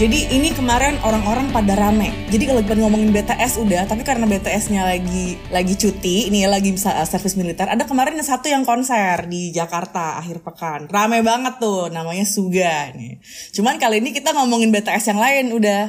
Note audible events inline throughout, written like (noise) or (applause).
Jadi ini kemarin orang-orang pada rame. Jadi kalau kita ngomongin BTS udah, tapi karena BTS-nya lagi lagi cuti, ini ya lagi bisa uh, servis militer. Ada kemarin satu yang konser di Jakarta akhir pekan. Rame banget tuh, namanya Suga nih. Cuman kali ini kita ngomongin BTS yang lain udah.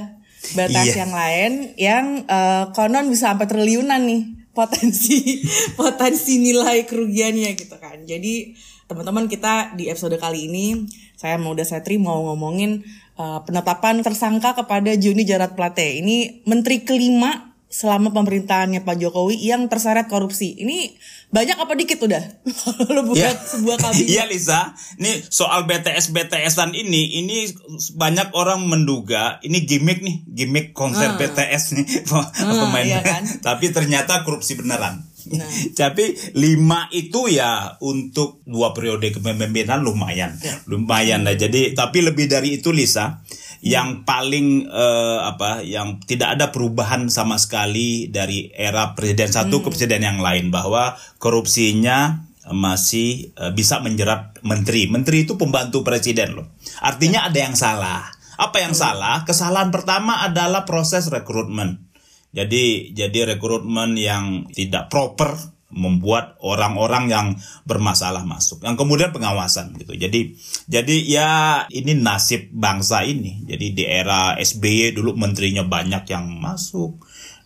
BTS Iya. yang lain yang uh, konon bisa sampai triliunan nih potensi (laughs) potensi nilai kerugiannya gitu kan. Jadi teman-teman kita di episode kali ini saya mau udah Setri mau ngomongin uh, penetapan tersangka kepada Joni Jarat Plate. Ini menteri kelima selama pemerintahannya Pak Jokowi yang terseret korupsi. Ini banyak apa dikit udah? (laughs) Kalau buat Ya. sebuah (laughs) kabinet. Iya Lisa, ini soal BTS BTSan ini, ini banyak orang menduga ini gimmick nih, gimmick konser BTS nih (laughs) pemain. iya kan? Tapi ternyata korupsi beneran. Nah. (laughs) Tapi lima itu ya untuk dua periode kepemimpinan lumayan, Ya. lumayan lah. Jadi tapi lebih dari itu Lisa, yang paling eh, apa, yang tidak ada perubahan sama sekali dari era presiden satu ke presiden yang lain bahwa korupsinya masih eh, bisa menjerat menteri. Menteri itu pembantu presiden loh. Artinya ada yang salah. Apa yang salah? Kesalahan pertama adalah proses rekrutmen. Jadi jadi rekrutmen yang tidak proper membuat orang-orang yang bermasalah masuk. Yang kemudian pengawasan gitu. Jadi jadi ya ini nasib bangsa ini. Jadi di era SBY dulu menterinya banyak yang masuk.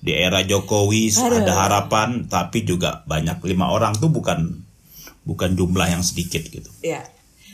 Di era Jokowi Aduh. ada harapan tapi juga banyak lima orang tuh bukan bukan jumlah yang sedikit gitu. Iya.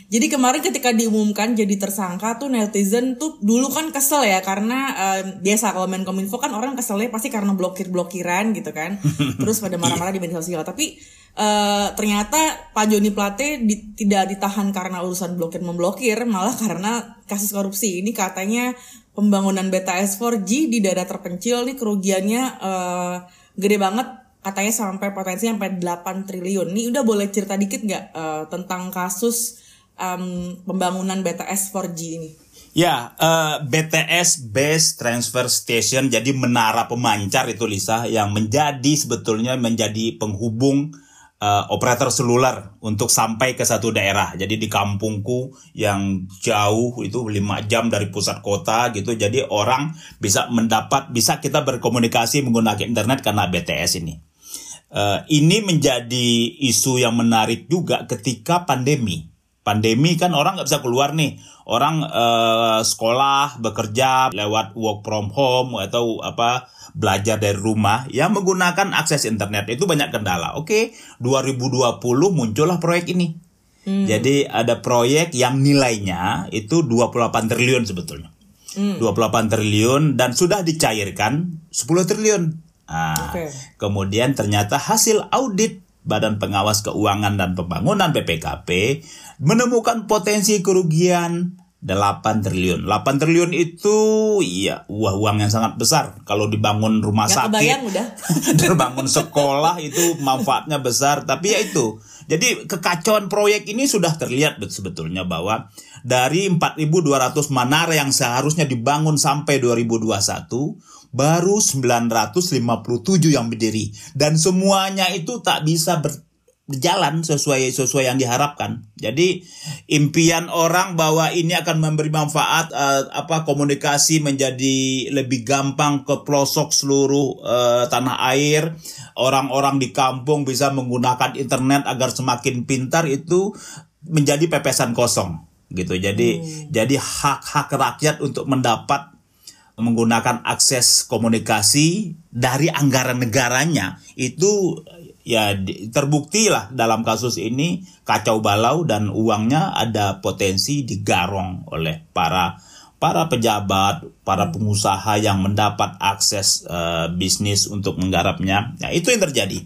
Jadi kemarin ketika diumumkan jadi tersangka tuh netizen tuh dulu kan kesel ya karena eh, biasa kalau main kominfo kan orang keselnya pasti karena blokir blokiran gitu kan. (laughs) Terus pada marah-marah di media sosial. Tapi eh, ternyata Pak Joni Plate di- tidak ditahan karena urusan blokir memblokir, malah karena kasus korupsi. Ini katanya pembangunan BTS 4G di daerah terpencil nih kerugiannya eh, gede banget katanya sampai potensi sampai 8 triliun. Ini udah boleh cerita dikit nggak eh, tentang kasus em, pembangunan BTS 4G ini? Ya, eh, BTS Base Transfer Station jadi menara pemancar itu Lisa yang menjadi sebetulnya menjadi penghubung eh, operator seluler untuk sampai ke satu daerah. Jadi di kampungku yang jauh itu 5 jam dari pusat kota gitu. Jadi orang bisa mendapat bisa kita berkomunikasi menggunakan internet karena BTS ini. Eh, ini menjadi isu yang menarik juga ketika pandemi. Pandemi kan orang nggak bisa keluar nih. Orang eh, sekolah, bekerja lewat work from home atau apa belajar dari rumah yang menggunakan akses internet itu banyak kendala. Oke, 2020 muncullah proyek ini. Jadi ada proyek yang nilainya itu 28 triliun sebetulnya. 28 triliun dan sudah dicairkan 10 triliun. Nah, Oke. Kemudian ternyata hasil audit Badan Pengawas Keuangan dan Pembangunan BPKP menemukan potensi kerugian 8 triliun. 8 triliun itu iya wah uang yang sangat besar kalau dibangun rumah Nggak sakit. udah. (laughs) terbangun sekolah itu manfaatnya besar tapi ya itu jadi kekacauan proyek ini sudah terlihat bet- sebetulnya bahwa dari 4.200 menara yang seharusnya dibangun sampai 2021 baru 957 yang berdiri dan semuanya itu tak bisa ber- berjalan sesuai sesuai yang diharapkan. Jadi impian orang bahwa ini akan memberi manfaat eh, apa komunikasi menjadi lebih gampang ke pelosok seluruh eh, tanah air, orang-orang di kampung bisa menggunakan internet agar semakin pintar itu menjadi pepesan kosong gitu. Jadi jadi hak-hak rakyat untuk mendapat menggunakan akses komunikasi dari anggaran negaranya itu ya terbukti lah dalam kasus ini kacau balau dan uangnya ada potensi digarong oleh para para pejabat, para pengusaha yang mendapat akses eh, bisnis untuk menggarapnya. Nah, itu yang terjadi.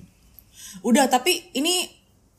Udah, tapi ini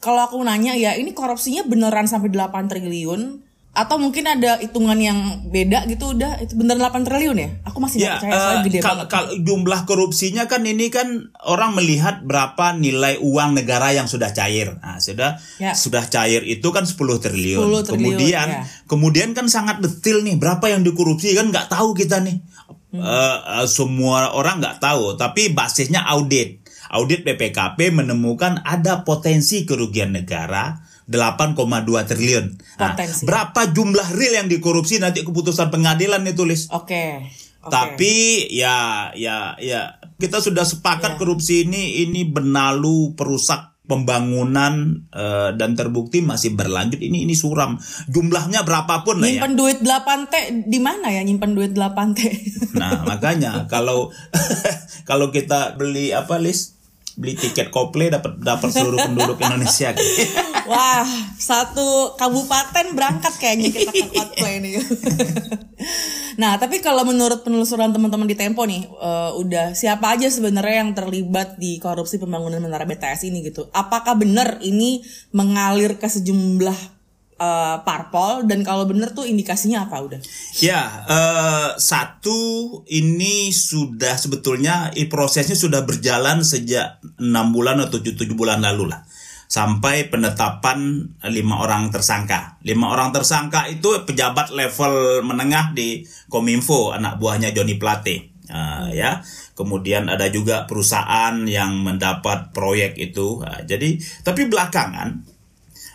kalau aku nanya ya, ini korupsinya beneran sampai 8 triliun atau mungkin ada hitungan yang beda gitu udah itu beneran 8 triliun ya? Aku masih Ya, percaya soalnya eh, gede kal- banget. kal- jumlah korupsinya kan ini kan orang melihat berapa nilai uang negara yang sudah cair. Nah, sudah Ya. sudah cair itu kan 10 triliun. 10 triliun, kemudian ya. kemudian kan sangat detil nih berapa yang dikorupsi kan nggak tahu kita nih. Hmm. Eh, semua orang nggak tahu, tapi basisnya audit. Audit BPKP menemukan ada potensi kerugian negara 8,2 triliun. Nah, Potensi. berapa jumlah real yang dikorupsi nanti keputusan pengadilan itu tulis. Oke. Oke. Tapi ya ya ya kita sudah sepakat Ya. korupsi ini ini benalu perusak pembangunan eh, dan terbukti masih berlanjut ini ini suram jumlahnya berapapun lah ya. nyimpen duit 8 T di mana ya nyimpen duit 8 T? Nah makanya kalau (laughs) kalau kita beli apa list beli tiket Coldplay dapat dapat seluruh penduduk Indonesia. (laughs) Wah, satu kabupaten berangkat kayaknya kita ke Coldplay ini. (laughs) nah, tapi kalau menurut penelusuran teman-teman di Tempo nih, eh, udah siapa aja sebenarnya yang terlibat di korupsi pembangunan menara BTS ini gitu? Apakah benar ini mengalir ke sejumlah eh, parpol dan kalau benar tuh indikasinya apa udah? Ya, eh, satu ini sudah sebetulnya prosesnya sudah berjalan sejak enam bulan atau tujuh bulan lalu lah, sampai penetapan lima orang tersangka. Lima orang tersangka itu pejabat level menengah di Kominfo, anak buahnya Joni Plate. Ah, ya, kemudian ada juga perusahaan yang mendapat proyek itu. Ah, jadi, tapi belakangan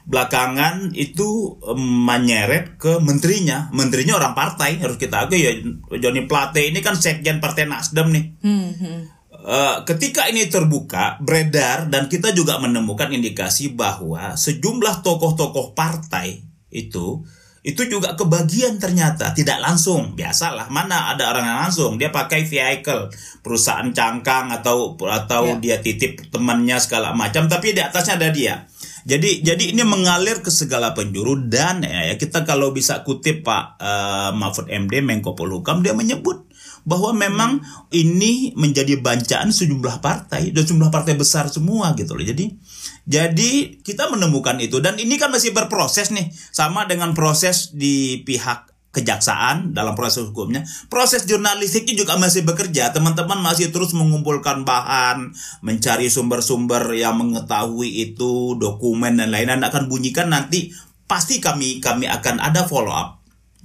belakangan itu menyeret ke menterinya. Menterinya orang partai harus kita akui ya. Joni Plate ini kan sekjen Partai Nasdem nih. Hmm, hmm. Eh, ketika ini terbuka, beredar dan kita juga menemukan indikasi bahwa sejumlah tokoh-tokoh partai itu itu juga kebagian ternyata tidak langsung biasalah mana ada orang yang langsung dia pakai vehicle perusahaan cangkang atau atau dia titip temannya segala macam tapi di atasnya ada dia jadi jadi ini mengalir ke segala penjuru dan ya, ya, kita kalau bisa kutip Pak eh, Mahfud MD Menko Polhukam dia menyebut bahwa memang ini menjadi bancaan sejumlah partai dan sejumlah partai besar semua gitu loh. Jadi jadi kita menemukan itu dan ini kan masih berproses nih sama dengan proses di pihak kejaksaan dalam proses hukumnya. Proses jurnalistiknya juga masih bekerja. Teman-teman masih terus mengumpulkan bahan, mencari sumber-sumber yang mengetahui itu, dokumen dan lain-lain akan bunyikan nanti pasti kami kami akan ada follow up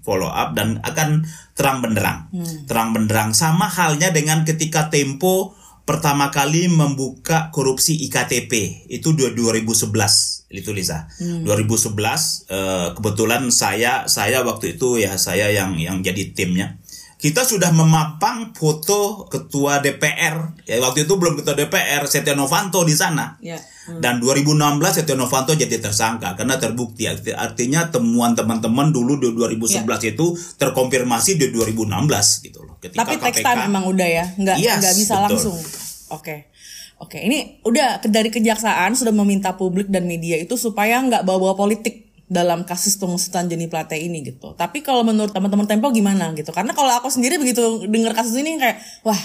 follow up dan akan terang benderang. Terang benderang sama halnya dengan ketika Tempo pertama kali membuka korupsi IKTP itu dua- 2011 itu Lisa. 2011 eh, kebetulan saya saya waktu itu ya saya yang yang jadi timnya. Kita sudah memapang foto ketua DPR. Ya waktu itu belum ketua DPR Setia Novanto di sana. Ya. Dan 2016 Setia Novanto jadi tersangka karena terbukti Arti- artinya temuan teman-teman dulu di 2011 Ya. itu terkonfirmasi di 2016 gitu. Ketika Tapi text time emang udah ya, nggak Yes, nggak bisa betul. langsung. Oke, oke. Ini udah dari kejaksaan sudah meminta publik dan media itu supaya nggak bawa-bawa politik dalam kasus pengusutan Joni Plate ini gitu. Tapi kalau menurut teman-teman Tempo gimana gitu? Karena kalau aku sendiri begitu dengar kasus ini kayak, wah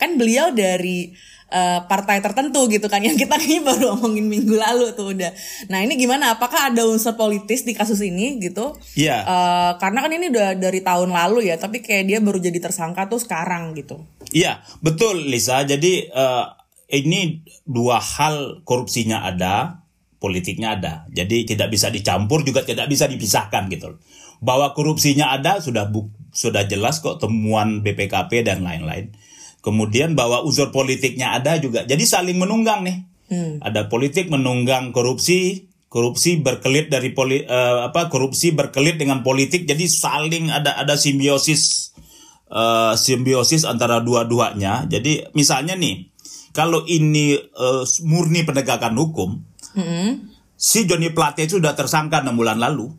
kan beliau dari eh, partai tertentu gitu kan yang kita kayaknya baru omongin minggu lalu tuh udah. Nah ini gimana? Apakah ada unsur politis di kasus ini gitu? Iya. Eh, karena kan ini udah dari tahun lalu ya, tapi kayak dia baru jadi tersangka tuh sekarang gitu. Iya, betul Lisa. Jadi eh, ini dua hal korupsinya ada, politiknya ada. Jadi tidak bisa dicampur juga tidak bisa dipisahkan gitu. Bahwa korupsinya ada sudah buk- sudah jelas kok temuan BPKP dan lain-lain. Kemudian bahwa unsur politiknya ada juga. Jadi saling menunggang nih. Ada politik menunggang korupsi, korupsi berkelit dari poli, eh, apa korupsi berkelit dengan politik. Jadi saling ada ada simbiosis eh, simbiosis antara dua-duanya. Jadi misalnya nih, kalau ini eh, murni penegakan hukum, si Johnny Plate itu sudah tersangka enam bulan lalu.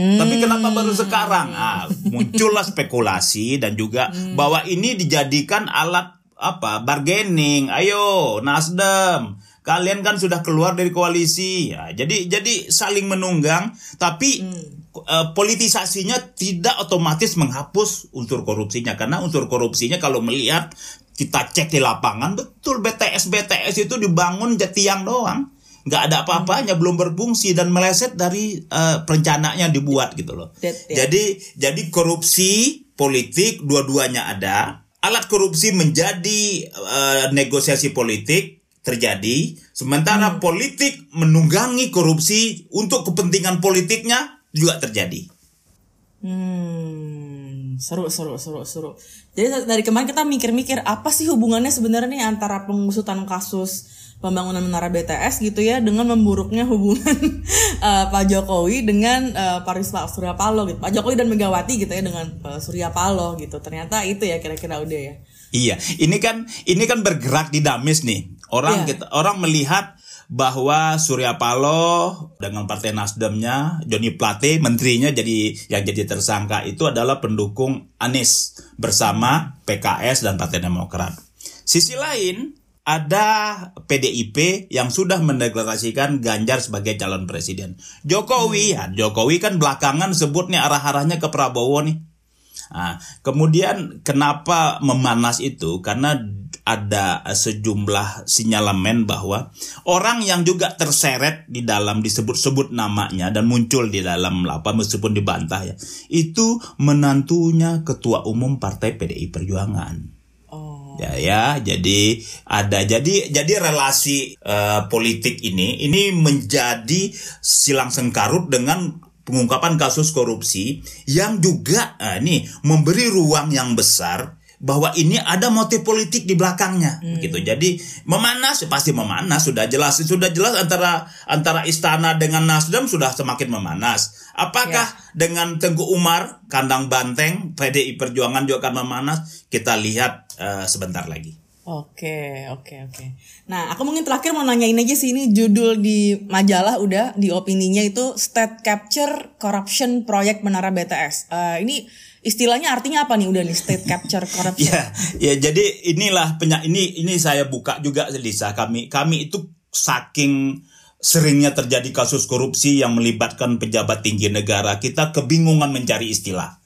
Tapi kenapa baru sekarang? Ah, muncullah spekulasi dan juga bahwa ini dijadikan alat apa? Bargaining. Ayo, Nasdem. Kalian kan sudah keluar dari koalisi. Ya, jadi jadi saling menunggang tapi eh, politisasinya tidak otomatis menghapus unsur korupsinya karena unsur korupsinya kalau melihat kita cek di lapangan betul BTS BTS itu dibangun tiang doang nggak ada apa-apanya belum berfungsi dan meleset dari eh, perencanaannya dibuat gitu loh. That- ya. jadi jadi korupsi politik dua-duanya ada. Alat korupsi menjadi eh, negosiasi politik terjadi. Sementara politik menunggangi korupsi untuk kepentingan politiknya juga terjadi. Hmm, seru seru seru seru. Jadi dari kemarin kita mikir-mikir apa sih hubungannya sebenarnya nih antara pengusutan kasus pembangunan menara BTS gitu ya dengan memburuknya hubungan uh, (laughs) Pak Jokowi dengan uh, Pak Surya Paloh gitu. Pak Jokowi dan Megawati gitu ya dengan uh, Surya Paloh gitu. Ternyata itu ya kira-kira udah ya. Iya, ini kan ini kan bergerak dinamis nih. Orang yeah. kita orang melihat bahwa Surya Paloh dengan Partai Nasdemnya, Joni Plate, menterinya jadi yang jadi tersangka itu adalah pendukung Anies bersama PKS dan Partai Demokrat. Sisi lain, ada PDIP yang sudah mendeklarasikan Ganjar sebagai calon presiden. Jokowi, ya Jokowi kan belakangan sebutnya arah-arahnya ke Prabowo nih. Nah, kemudian kenapa memanas itu? Karena ada sejumlah sinyalemen bahwa orang yang juga terseret di dalam disebut-sebut namanya dan muncul di dalam apa meskipun dibantah ya, itu menantunya ketua umum Partai PDI Perjuangan. Ya ya jadi ada jadi jadi relasi uh, politik ini ini menjadi silang sengkarut dengan pengungkapan kasus korupsi yang juga uh, ini memberi ruang yang besar bahwa ini ada motif politik di belakangnya hmm. gitu. Jadi memanas pasti memanas sudah jelas sudah jelas antara antara istana dengan Nasdem sudah semakin memanas. Apakah ya. dengan Tengku Umar kandang banteng PDI Perjuangan juga akan memanas? Kita lihat uh, sebentar lagi. Oke, oke, oke. Nah, aku mungkin terakhir mau nanyain aja sih ini judul di majalah udah di opininya itu State Capture Corruption Project Menara BTS. Uh, eh, ini istilahnya artinya apa nih udah nih state capture corruption? (laughs) ya, ya jadi inilah penyak ini ini saya buka juga Lisa kami kami itu saking seringnya terjadi kasus korupsi yang melibatkan pejabat tinggi negara kita kebingungan mencari istilah.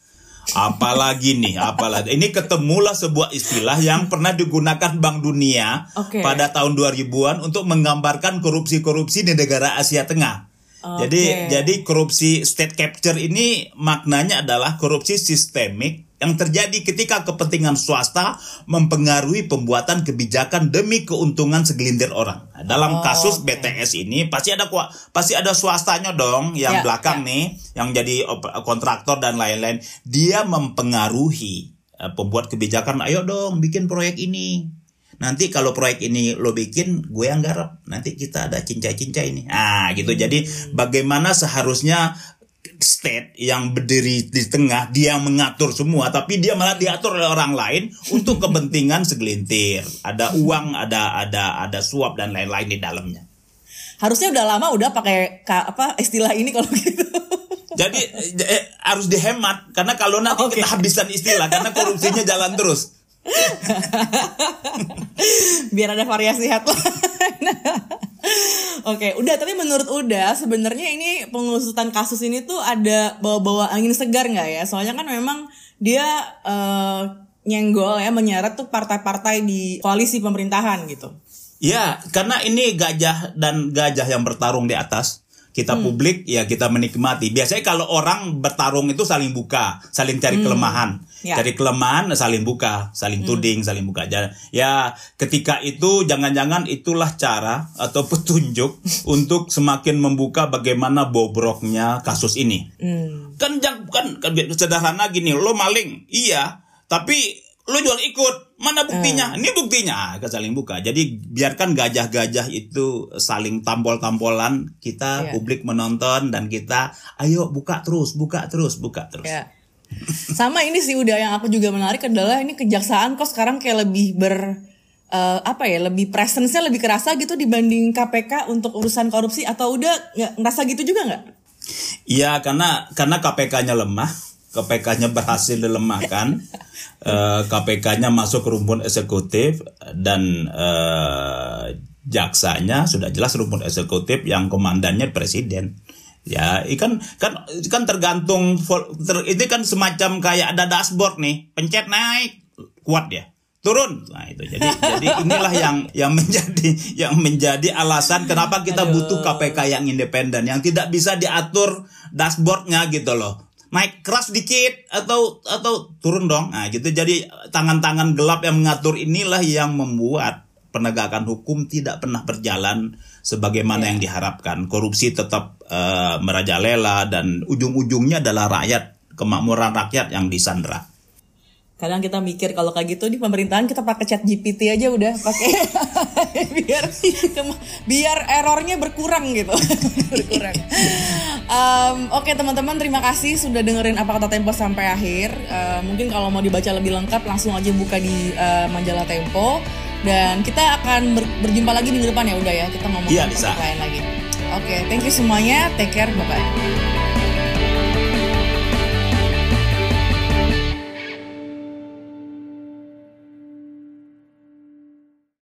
Apalagi nih, apalagi ini ketemulah sebuah istilah yang pernah digunakan Bank Dunia okay. pada tahun 2000-an untuk menggambarkan korupsi-korupsi di negara Asia Tengah. Okay. Jadi jadi korupsi state capture ini maknanya adalah korupsi sistemik yang terjadi ketika kepentingan swasta mempengaruhi pembuatan kebijakan demi keuntungan segelintir orang. Nah, dalam oh, kasus okay. BTS ini pasti ada pasti ada swastanya dong yang yeah, belakang yeah. nih yang jadi kontraktor dan lain-lain. Dia mempengaruhi uh, pembuat kebijakan, ayo dong bikin proyek ini nanti kalau proyek ini lo bikin gue yang garap nanti kita ada cincai-cincai ini ah gitu hmm. jadi bagaimana seharusnya state yang berdiri di tengah dia mengatur semua tapi dia malah diatur oleh orang lain untuk kepentingan segelintir. Ada uang ada ada ada suap dan lain-lain di dalamnya. Harusnya udah lama udah pakai apa istilah ini kalau gitu. Jadi eh, harus dihemat karena kalau nanti okay. kita habisan istilah karena korupsinya jalan terus Biar ada variasi headline. Oke, udah tapi menurut Uda sebenarnya ini pengusutan kasus ini tuh ada bawa-bawa angin segar nggak ya? Soalnya kan memang dia uh, nyenggol ya menyeret tuh partai-partai di koalisi pemerintahan gitu. Ya, karena ini gajah dan gajah yang bertarung di atas kita hmm. publik ya kita menikmati. Biasanya kalau orang bertarung itu saling buka, saling cari hmm. kelemahan. Ya. Cari kelemahan saling buka, saling hmm. tuding, saling buka. Ya, ketika itu jangan-jangan itulah cara atau (laughs) petunjuk untuk semakin membuka bagaimana bobroknya kasus ini. Hmm. Kan jangan kan, kan sederhana gini, lo maling. Iya, tapi lu jual ikut mana buktinya? Hmm. ini buktinya. Ah, saling buka. Jadi biarkan gajah-gajah itu saling tampol-tampolan kita yeah. publik menonton dan kita ayo buka terus buka terus buka terus. Yeah. sama ini sih udah yang aku juga menarik adalah ini kejaksaan kok sekarang kayak lebih ber uh, apa ya lebih presence lebih kerasa gitu dibanding KPK untuk urusan korupsi. Atau udah nggak ngerasa gitu juga nggak? Iya karena karena KPK-nya lemah KPK-nya berhasil dilemahkan, (laughs) eh, KPK-nya masuk ke rumpun eksekutif dan uh, jaksanya sudah jelas rumpun eksekutif yang komandannya presiden. Ya, ikan kan kan tergantung ter, ini kan semacam kayak ada dashboard nih, pencet naik kuat ya turun. Nah itu. Jadi (laughs) jadi inilah yang yang menjadi yang menjadi alasan kenapa kita Aduh. butuh KPK yang independen yang tidak bisa diatur dashboardnya gitu loh naik keras dikit atau atau turun dong. Nah, gitu. Jadi tangan-tangan gelap yang mengatur inilah yang membuat penegakan hukum tidak pernah berjalan sebagaimana yeah. yang diharapkan. Korupsi tetap uh, merajalela dan ujung-ujungnya adalah rakyat, kemakmuran rakyat yang disandra. Kadang kita mikir kalau kayak gitu di pemerintahan kita pakai chat GPT aja udah pakai (laughs) biar biar errornya berkurang gitu. (laughs) Berkurang. Um, oke okay, teman-teman terima kasih sudah dengerin apa kata Tempo sampai akhir. Uh, mungkin kalau mau dibaca lebih lengkap langsung aja buka di uh, majalah Tempo. Dan kita akan ber berjumpa lagi minggu depan ya udah ya kita ngomong ya, lain lagi. Oke okay, thank you semuanya. Take care bye bye